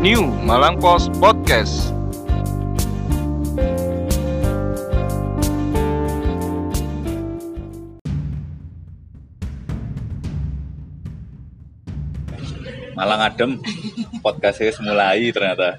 New Malang Post Podcast. Malang adem podcastnya mulai ternyata.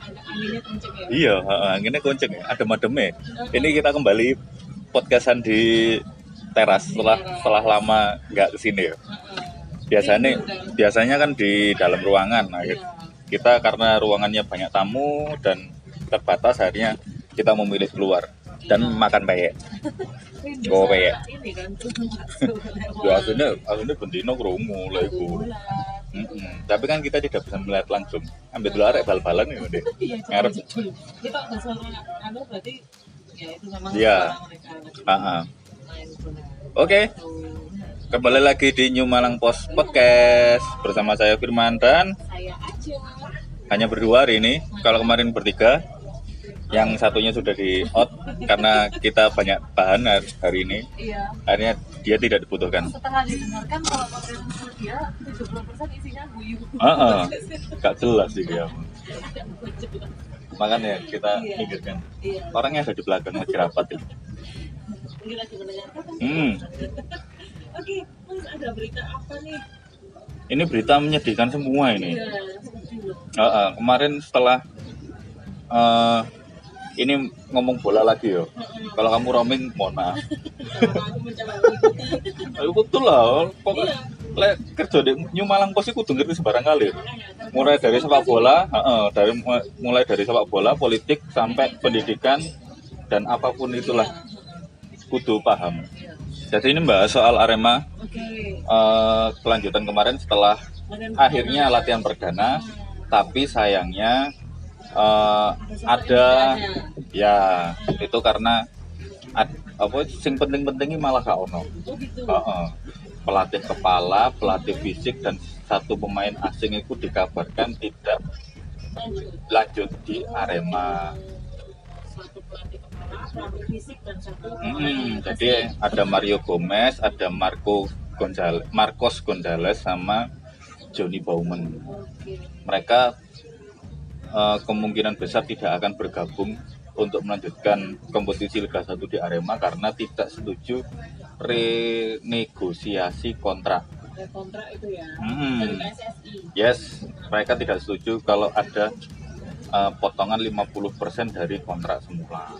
Anginnya ya? Iya anginnya kenceng ya adem-adem ya ini kita kembali podcastan di teras setelah setelah lama nggak ke sini ya biasanya biasanya kan di dalam ruangan. Nah, Iya. kita karena ruangannya banyak tamu dan terbatas akhirnya kita memilih keluar dan makan peyek. Rindu Oh, sama peyek. ini kan ya aslinya aslinya bendino lah ibu. Mm-mm. tapi kan kita tidak bisa melihat langsung. Ambil dulu arek bal-balan ya deh iya Ngarep. kita anu berarti ya itu memang Iya. mereka. Bola. Oke. Kembali lagi di New Malang Post Podcast bersama saya Firman dan hanya berdua hari ini. Kalau kemarin bertiga yang satunya sudah di out karena kita banyak bahan hari- hari ini. Iya. Akhirnya dia tidak dibutuhkan. Setelah didengarkan kalau konten dia 70% isinya guyu. Heeh. jelas sih dia. Makanya kita Iya. pikirkan iya. orangnya ada di belakang lagi rapat ya. lagi mendengarkan hmm oke mas ada berita apa nih ini berita menyedihkan semua ini iya loh Heeh, kemarin setelah eh, ini ngomong bola lagi yo. Kalau kamu roaming, mohon maaf. Aku betul lah. Pokoknya Iya. lek kerja di New Malang Post kudu ngerti sembarang kali. Mulai dari sepak bola, dari mulai dari sepak bola, politik sampai pendidikan dan apa pun itulah kudu paham. Jadi ini mbak soal Arema. Oke. Eh, kelanjutan kemarin setelah akhirnya latihan perdana, tapi sayangnya eh, ada ya itu karena ad- apa sing penting-pentingnya malah gak ono. oh gitu. Heeh. Pelatih kepala, pelatih fisik dan satu pemain asing itu dikabarkan tidak lanjut. lanjut di Arema. Satu pelatih kepala pelatih fisik dan satu Hmm, jadi ada Mario Gomez, ada Marco Gonzales, Marcos Gonzales sama Johnny Bauman. Mereka eh, kemungkinan besar tidak akan bergabung untuk melanjutkan kompetisi Liga 1 di Arema karena tidak setuju renegosiasi kontrak. ada kontrak itu ya Hmm. dari PSSI Yes, mereka tidak setuju kalau ada eh, potongan 50% dari kontrak semula.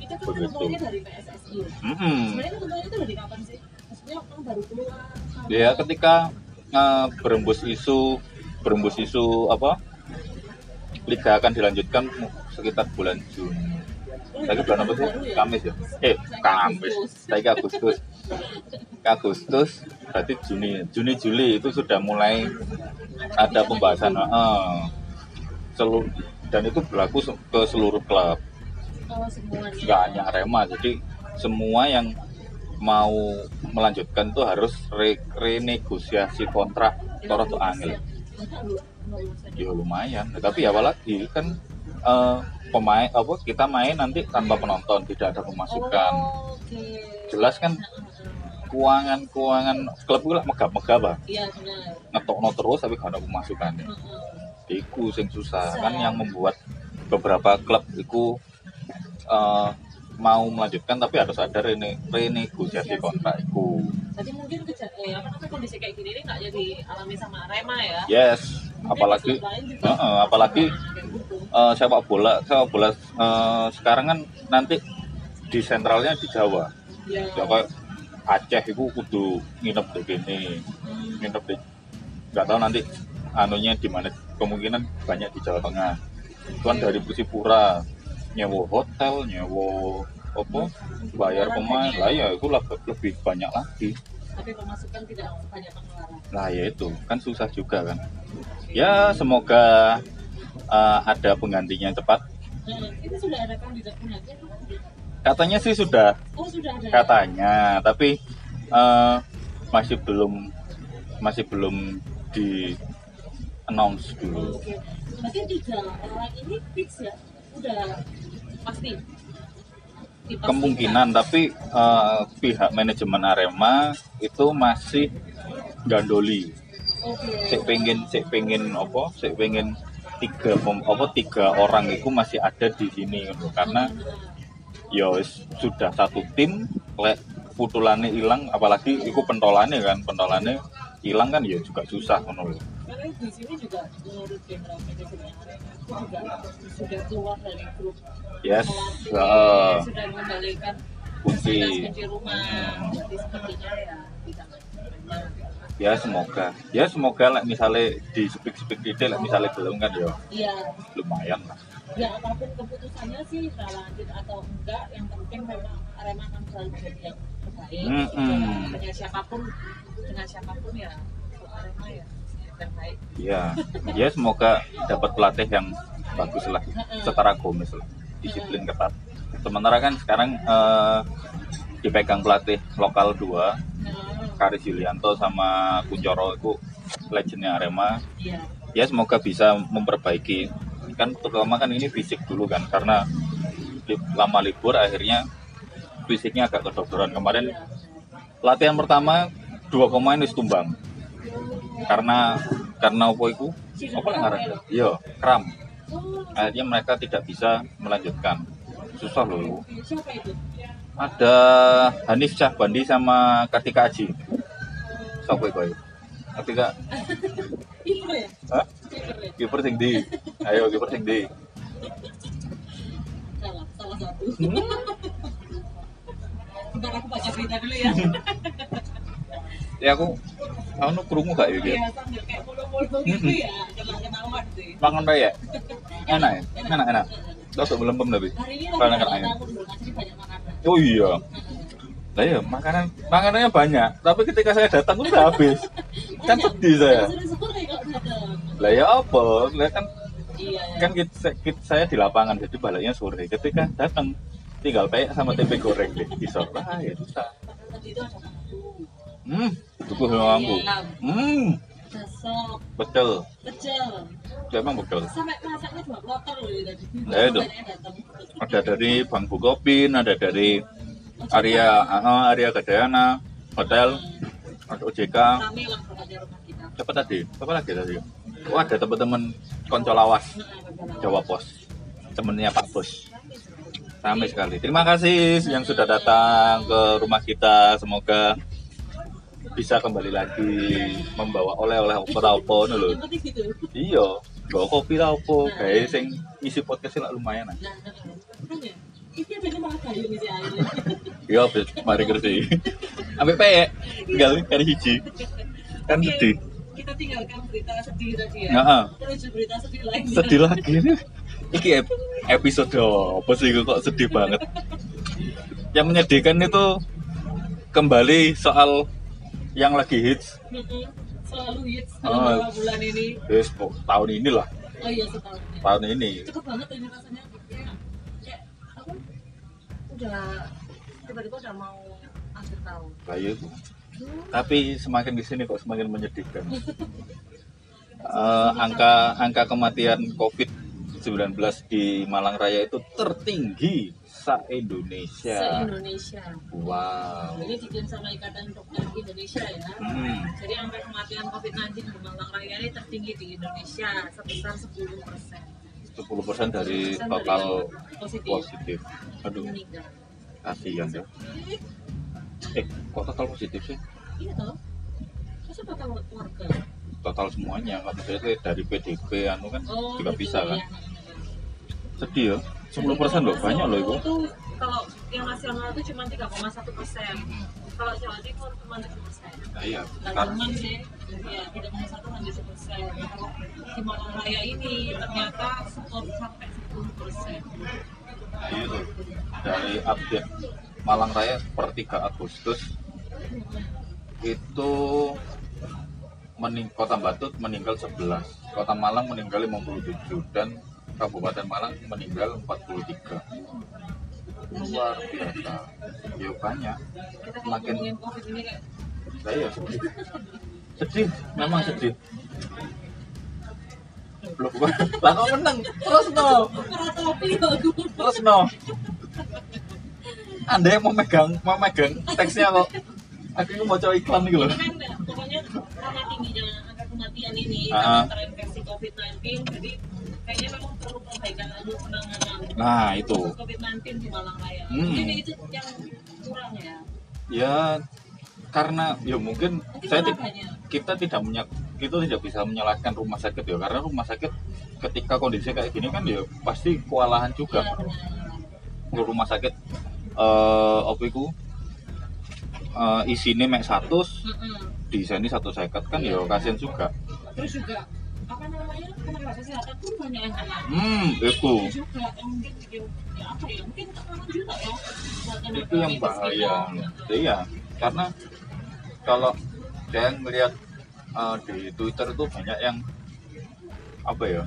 itu kan Begitu. dari PSSI ya Hmm. sebenarnya ketentuannya itu dari kapan sih maksudnya kan baru keluar? Ya, ketika eh, berembus isu berembus isu apa? Liga akan dilanjutkan sekitar bulan Juni. Lagi bulan apa sih? Kamis ya? Eh, Kamis. Lagi Agustus. Agustus berarti Juni. Juni Juli itu sudah mulai ada pembahasan heeh. Selu- dan itu berlaku ke seluruh klub, semuanya nggak hanya Arema. Jadi semua yang mau melanjutkan tuh harus re- renegosiasi kontrak Toro tuh angel. Ya lumayan, tapi ya apalagi kan eh, pemain apa kita main nanti tanpa penonton, tidak ada pemasukan. Oh, Jelas kan keuangan keuangan klub itu lah iya benar ngetokno terus tapi gak ada pemasukan Heeh. Iku sing susah. Kan yang membuat beberapa klub itu eh, mau melanjutkan tapi harus ada rene, renegosiasi kontrak itu Jadi mungkin keja- eh, apa namanya kondisi kayak gini ini nggak jadi alami sama Arema ya. yes. Mungkin apalagi juga. Heeh, apalagi eh, sepak bola sepak bola eh, sekarang kan nanti di sentralnya di Jawa. Ya. Jawa Aceh itu kudu nginep di sini. Hmm. nginep di nggak tahu nanti anunya di mana kemungkinan banyak di Jawa Tengah itu kan dari Persipura nyewa hotel nyewa apa bayar pemain lah ya itu lah lebih banyak lagi Tapi pemasukan tidak banyak pengeluaran. Nah ya itu kan susah juga kan. Ya semoga eh, ada penggantinya yang tepat. Hmm. Itu sudah ada kandidat pengganti atau belum? Katanya sih sudah Oh sudah ada. katanya, tapi eh, masih belum masih belum di announce dulu. Oke. Berarti tiga orang ini fix ya? Udah pasti. Dipastikan. Kemungkinan tapi eh, pihak manajemen Arema itu masih gandoli Oke. Sik pengen sik pengen apa? Sik pengen tiga apa tiga orang itu masih ada di sini gitu. karena ya wis sudah satu tim lek putulannya hilang apalagi itu pentolannya kan pentolannya hilang kan ya juga susah lho. Karena di sini juga menurut Arema itu juga sudah keluar dari grup Yes, pelatih, heeh. sudah mengembalikan fasilitas kunci rumah. Jadi sepertinya ya tidak ya semoga ya semoga lah misalnya di speak speak detail lah misalnya belum kan ya Iya, lumayan lah ya apa pun keputusannya sih lanjut atau enggak, yang penting memang Arema akan selalu menjadi yang terbaik. Mm-mm. Dengan siapa pun, dengan siapa pun ya untuk Arema ya yang terbaik. ya ya semoga dapat pelatih yang bagus lah. Setara Gomez lah. Disiplin ketat. Sementara kan sekarang eh, dipegang pelatih lokal dua Karis Yulianto sama Kuncoro itu legendnya Arema. Iya. ya semoga bisa memperbaiki. Kan terutama kan ini fisik dulu kan karena li- lama libur akhirnya fisiknya agak kedodoran kemarin latihan pertama dua pemain wis tumbang karena karena apa yang ngarannya iya kram Oh, akhirnya mereka tidak bisa melanjutkan susah loh siapa itu? ada Hanif Syahbandi sama Kartika Aji siapa itu ayo Kartika Kiper ya? Hah? Kiper ya? kiper sing di ayo kiper sing di Salah, salah satu. Bentar aku baca berita dulu ya. ya aku anu kerungu gak ya Iya, sambil kayak polo-polo gitu ya. Kena ketahuan sih. makan ya? Enak. Ya? Enak enak. Terus belum tapi. Hari ini lagi kan tamu dulu, jadi banyak makanan. oh iya. Lah ya makanan makanannya banyak. Tapi ketika saya datang udah habis. Kan sedih saya. Lah ya apa? Lah kan Iya. kan kita, kita- saya di lapangan jadi baliknya sore. Ketika datang tinggal peyek sama tempe goreng deh. Bisa lah ya susah hmm tuku nganggu ayam, hmm. Sop, betul pecel. emang betul Sampai masaknya dua kloter loh ya tadi. Itu. Datang. ada dari Bang Bukopin ada dari area ah, area Gadayana hotel ada OJK kita. siapa tadi? Siapa lagi tadi? Oh ada teman-teman konco lawas Jawa Pos. Temennya Pak Bos. Ramai sekali. Terima kasih yang sudah datang ke rumah kita. Semoga bisa kembali lagi membawa oleh-oleh lho penting gitu. iya bawa kopi lah apa kayak sing isi podcast lah lumayan lah iya mari kerja sampai peyek tinggal kali hiji kan sedih Kita tinggalkan berita sedih tadi ya. Heeh. Menuju berita sedih lainnya. sedih lagi nih iki ep- episode apa sih kok sedih banget yang menyedihkan itu kembali soal yang lagi hits. Selalu hits Oh. dalam beberapa bulan ini. yes, tahun ini lah Oh iya setahun. tahun ini Cepet banget ini rasanya. Kayak, kayak apa? Udah tiba-tiba udah mau akhir tahun. kayak itu tapi semakin di sini kok semakin menyedihkan Eh, angka angka kematian covid 19 di Malang Raya itu tertinggi se Indonesia Se-Indonesia. wow Ini dikirim sama Ikatan Dokter Indonesia ya. Hmm. Jadi angka kematian COVID-19 di Malang Raya ini tertinggi di Indonesia sebesar 10 persen. 10% dari total positif, positif. Aduh, meninggal. kasihan ya. Eh, kok total positif sih? Iya toh? Masa total warga? Total semuanya, nggak maksudnya dari PDP, anu kan juga gitu, bisa kan? iya. Sedih ya, 10% loh, banyak loh itu. Kalau yang nasional itu cuma 3,1 persen. Kalau Jawa Timur cuma 7 persen. Nah, iya, teman sih, ya tidak hanya satu hanya 10 persen. Di Malang Raya ini ternyata skor sampai 10 persen. nah, itu dari update Malang Raya per 3 Agustus itu mening Kota Batut meninggal 11, Kota Malang meninggal 57 dan Kabupaten Malang meninggal 43. Luar biasa. Ya banyak. Makin- ini Saya sedih. Memang sedih. Belum lah kok menang. Terus no. Terus no. Anda yang mau megang, mau megang teksnya kok. Aku ini mau coba iklan gitu loh. kan pokoknya karena tingginya angka Ah. karena terinfeksi Nah, itu. khusus COVID-19 di Malang Raya. Hmm. mungkin itu yang kurang ya? Ya karena ya mungkin mungkin saya ti- kita tidak menyak kita tidak bisa menyalahkan rumah sakit ya karena rumah sakit ketika kondisi kayak gini kan ya pasti kewalahan juga. Ya benar. Rumah sakit eh apa itu? Eh isinya mek 100 Mm-mm. di sini satu seket kan ya kasihan juga. Terus juga apa namanya tenaga kesehatan pun banyak yang kena hmm itu itu yang ya ya ya bahaya. Iya karena kalau saya melihat eh, di Twitter itu banyak yang apa ya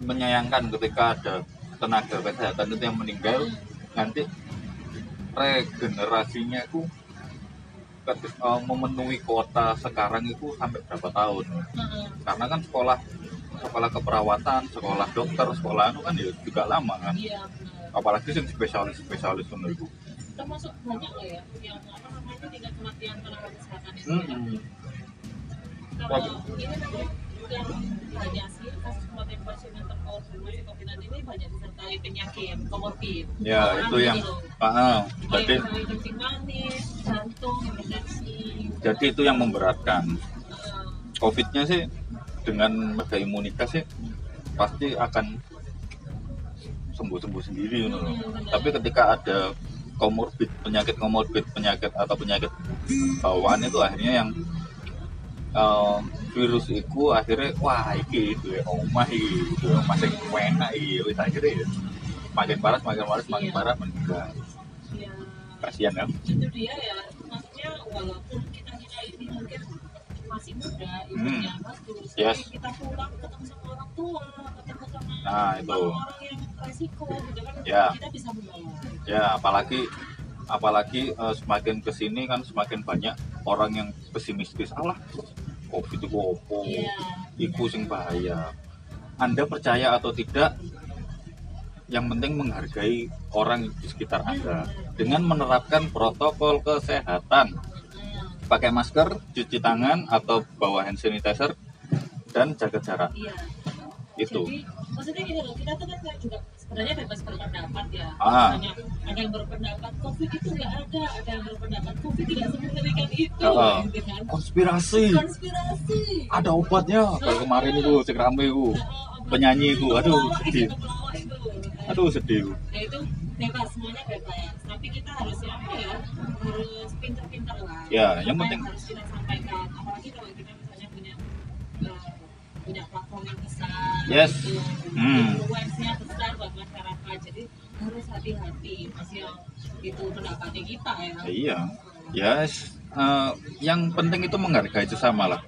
menyayangkan ketika ada tenaga kesehatan itu yang meninggal nanti regenerasinya itu eh, memenuhi kuota sekarang itu sampai berapa tahun. Karena kan sekolah sekolah keperawatan sekolah dokter sekolah itu kan ya juga lama kan iya apalagi yang spesialis spesialis itu termasuk banyak lah ya yang apa namanya tingkat kematian tenaga kesehatan itu Mm-mm. kalau ini memang yang sih kasus kematian pasien yang terkonfirmasi COVID-19 ini banyak disertai penyakit komorbid Ya, itu yang gitu. ah, jadi kencing manis, jantung, hipertensi. jadi itu yang memberatkan. eh, Covidnya sih dengan mega imunitas sih pasti akan sembuh-sembuh sendiri gitu loh. Hmm. Tapi ketika ada komorbid, penyakit komorbid, penyakit atau penyakit bawaan itu akhirnya yang eh, virus itu akhirnya wah iki itu ya omah iki itu masih enak iki wis akhirnya ya makin parah makin parah makin Iya. parah meninggal ya, kasihan kan itu dia ya. Maksudnya walaupun masih muda, imunnya bagus, Yes. kita pulang ketemu sama orang tua, ketemu sama Nah, itu. orang yang resiko, gitu kan, Ya. kita bisa menolong. ya apalagi apalagi eh, semakin ke sini kan semakin banyak orang yang pesimistis alah covid itu opo Iya. iku sing bahaya anda percaya atau tidak yang penting menghargai orang di sekitar anda dengan menerapkan protokol kesehatan Hmm, pakai masker cuci tangan atau bawa hand sanitizer dan jaga jarak Iya. itu Jadi maksudnya gini loh, kita tuh kan juga sebenarnya bebas berpendapat ya. Ah. Misalnya, ada yang berpendapat COVID itu nggak ada, ada yang berpendapat COVID tidak semengerikan itu, Ah. gitu kan. konspirasi Konspirasi. ada obatnya kayak kemarin itu cek rame itu penyanyi itu aduh sedih aduh sedih Nah itu bebas semuanya bebas. Tapi kita harus apa ya, harus pintar-pintar lah. Ya, yang penting- harus kita sampaikan. Apalagi kalau kita misalnya punya eh, punya platform yang besar, Yes. gitu. Hmm. influence-nya besar buat masyarakat. Jadi harus hati-hati masih yang itu pendapatnya kita ya. iya ya s- eh, yang penting itu menghargai sesama lah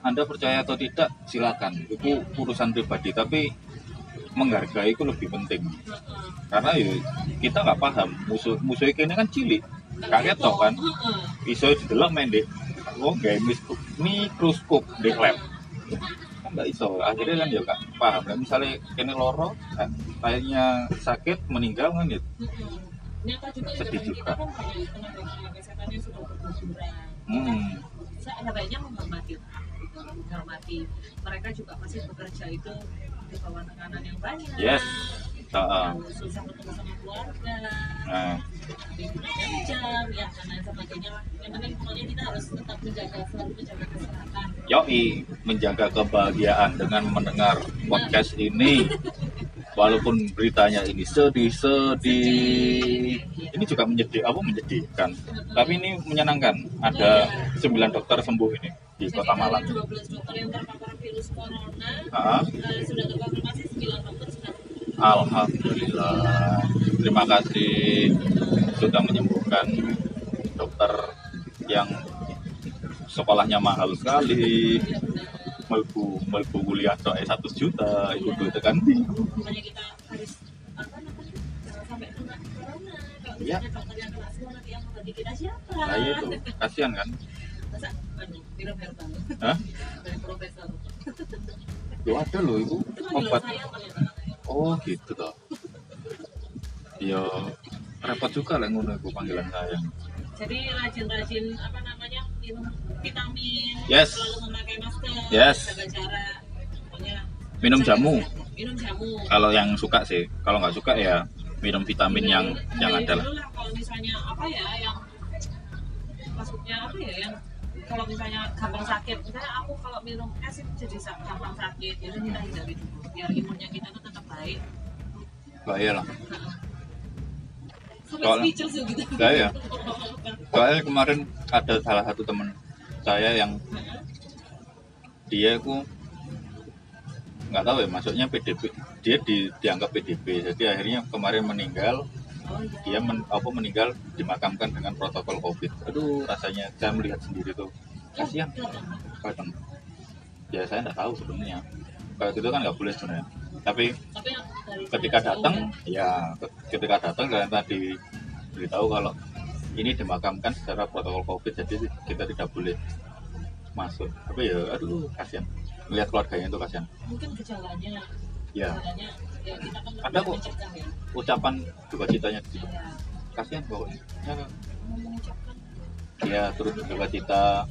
anda percaya atau tidak silakan itu urusan pribadi tapi menghargai itu lebih penting karena ya kita nggak paham musuh musuh ini kan cilik kaget toh kan Heeh. iso didelok main deh oh nggak mikroskop mikroskop di lab kan nggak iso akhirnya kan ya kak paham dan misalnya ini loro eh, kayaknya sakit meninggal kan ya Sedih juga. kan banyak hmm, Saya baiknya menghormati gitu. menghormati mereka juga pasti bekerja itu di bawah tekanan yang banyak. Yes. Yang susah ketemu sama keluarga, nah jam ya dan lain sebagainya. Yang penting pokoknya kita harus tetap menjaga selalu menjaga kesehatan. Yoi, menjaga kebahagiaan dengan mendengar podcast ini. Walaupun beritanya ini sedih-sedih. Ini juga menjadi apa menyedihkan. Tapi ini menyenangkan. Ada 9 dokter sembuh ini di Jadi Kota Malang. dari 12 dokter yang terpapar virus corona Ah. eh, sudah terkonfirmasi 9 dokter sudah Alhamdulillah. Terima kasih sudah menyembuhkan dokter yang sekolahnya mahal sekali. Melbu, melbu kuliah tok eh, satu juta, itu duit kan Iya. Nah itu, kasihan kan? Hah? Ya ada loh itu obat. Oh gitu toh. Ya repot juga lah ngono itu panggilan saya. jadi rajin-rajin apa namanya minum vitamin Yes. selalu memakai masker Yes. jaga jarak pokoknya Minum jamu. kesehatan. minum jamu Kalau yang suka sih, kalau nggak suka ya minum vitamin yang yang Hindari ada lah. kalau misalnya apa ya yang maksudnya apa ya yang kalau misalnya gampang sakit misalnya aku kalau minum es itu jadi gampang sakit jadi kita hindari dulu biar imunnya kita baik Bahaya lah. sampai speechless gitu. Bahaya. Soalnya kemarin ada salah satu teman saya yang dia itu nggak tahu ya masuknya PDP dia di, dianggap PDP jadi akhirnya kemarin meninggal iya dia men, apa meninggal dimakamkan dengan protokol covid. Aduh rasanya saya melihat sendiri tuh. Kasihan. Kadang ya saya nggak tahu sebenarnya. Kalau gitu kan nggak boleh sebenarnya tapi ketika datang ya ke- ketika datang dan tadi beritahu kalau ini dimakamkan secara protokol covid jadi kita tidak boleh masuk. Tapi ya aduh kasihan. Melihat keluarganya itu kasihan. Mungkin gejalanya ya. gejalanya ya kita kan Ada kok. ya. ucapan duka citanya di situ. Ya kasihan pokoknya. Ya, ya turut duka cita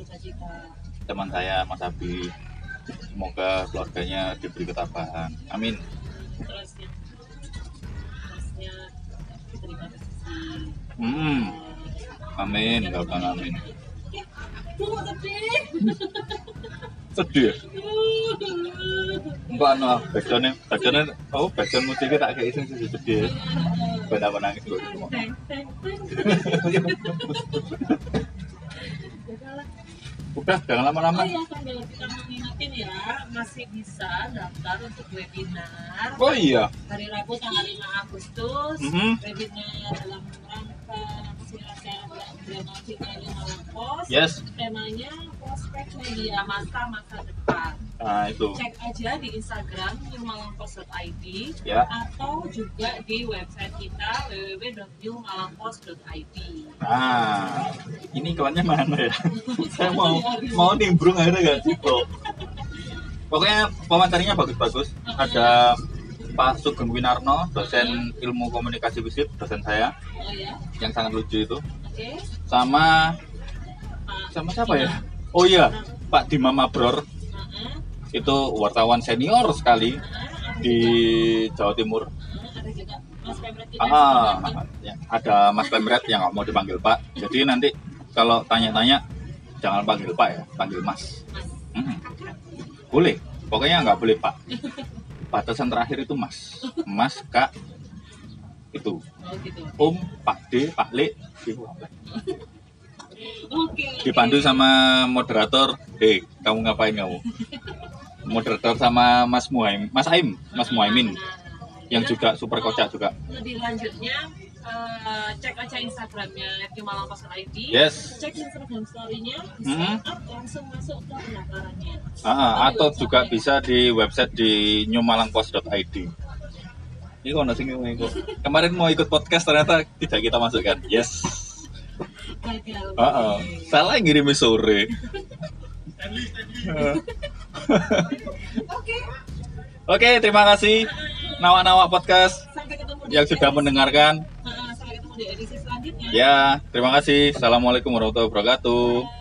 teman saya Mas Abi semoga keluarganya diberi ketabahan amin terus yang terusnya diterima rezeki hmm amin bang amin sedih. sedih ya? Enggak no, backsoundnya, backsoundnya, oh backsound musiknya tak kayak iseng sih sedih. Benar benar nangis gue. Udah, jangan Oh lama-lama. iya sambil kita mengingetin ya masih bisa daftar untuk webinar Oh iya, hari Rabu tanggal 5 Agustus Mhm. webinar dalam Malang Pos yes. temanya prospek media masa masa depan Nah itu, cek aja di Instagram newmalangpost.id ya. atau juga di website kita www.newmalangpost.id Nah, ini kawannya mana ya? Saya mau mau nimbrung akhirnya gak sih bro. Pokoknya wawancaranya bagus-bagus. Ada Pak Sugeng Winarno, dosen ilmu komunikasi visip, dosen saya oh ya yang sangat lucu itu. oke Sama sama siapa ya? Oh iya, Pak Dima Mabror Heeh, itu wartawan senior sekali di Jawa Timur. Ah, ya, ada Mas Pemret yang mau dipanggil Pak. Jadi nanti kalau tanya-tanya jangan panggil Pak ya, panggil. Mas Hmm. Boleh, pokoknya nggak boleh Pak. Batasan terakhir itu Mas, Mas Kak itu oh gitu Om, Pak D, Pak Le, apa? oke dipandu sama moderator. Hei, kamu ngapain kamu? Moderator sama Mas Muhaim, Mas Aim, Mas Muhaimin yang juga super kocak juga. lebih lanjutnya eh, cek aja Instagramnya @malang.id Yes. cek Instagram story-nya Mhm. up langsung masuk ke pendaftarannya Ah, atau juga bisa di website di newmalangpost.id. Ini kok nasi kok. Kemarin mau ikut podcast ternyata tidak kita masukkan. Yes. Ah, ah. salah yang ngirim sore. oke Oke, terima kasih Nawa-Nawa Podcast yang sudah mendengarkan. Sampai ketemu di edisi selanjutnya Ya, terima kasih. Assalamualaikum warahmatullahi wabarakatuh.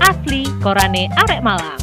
Asli Korane Arek Malang.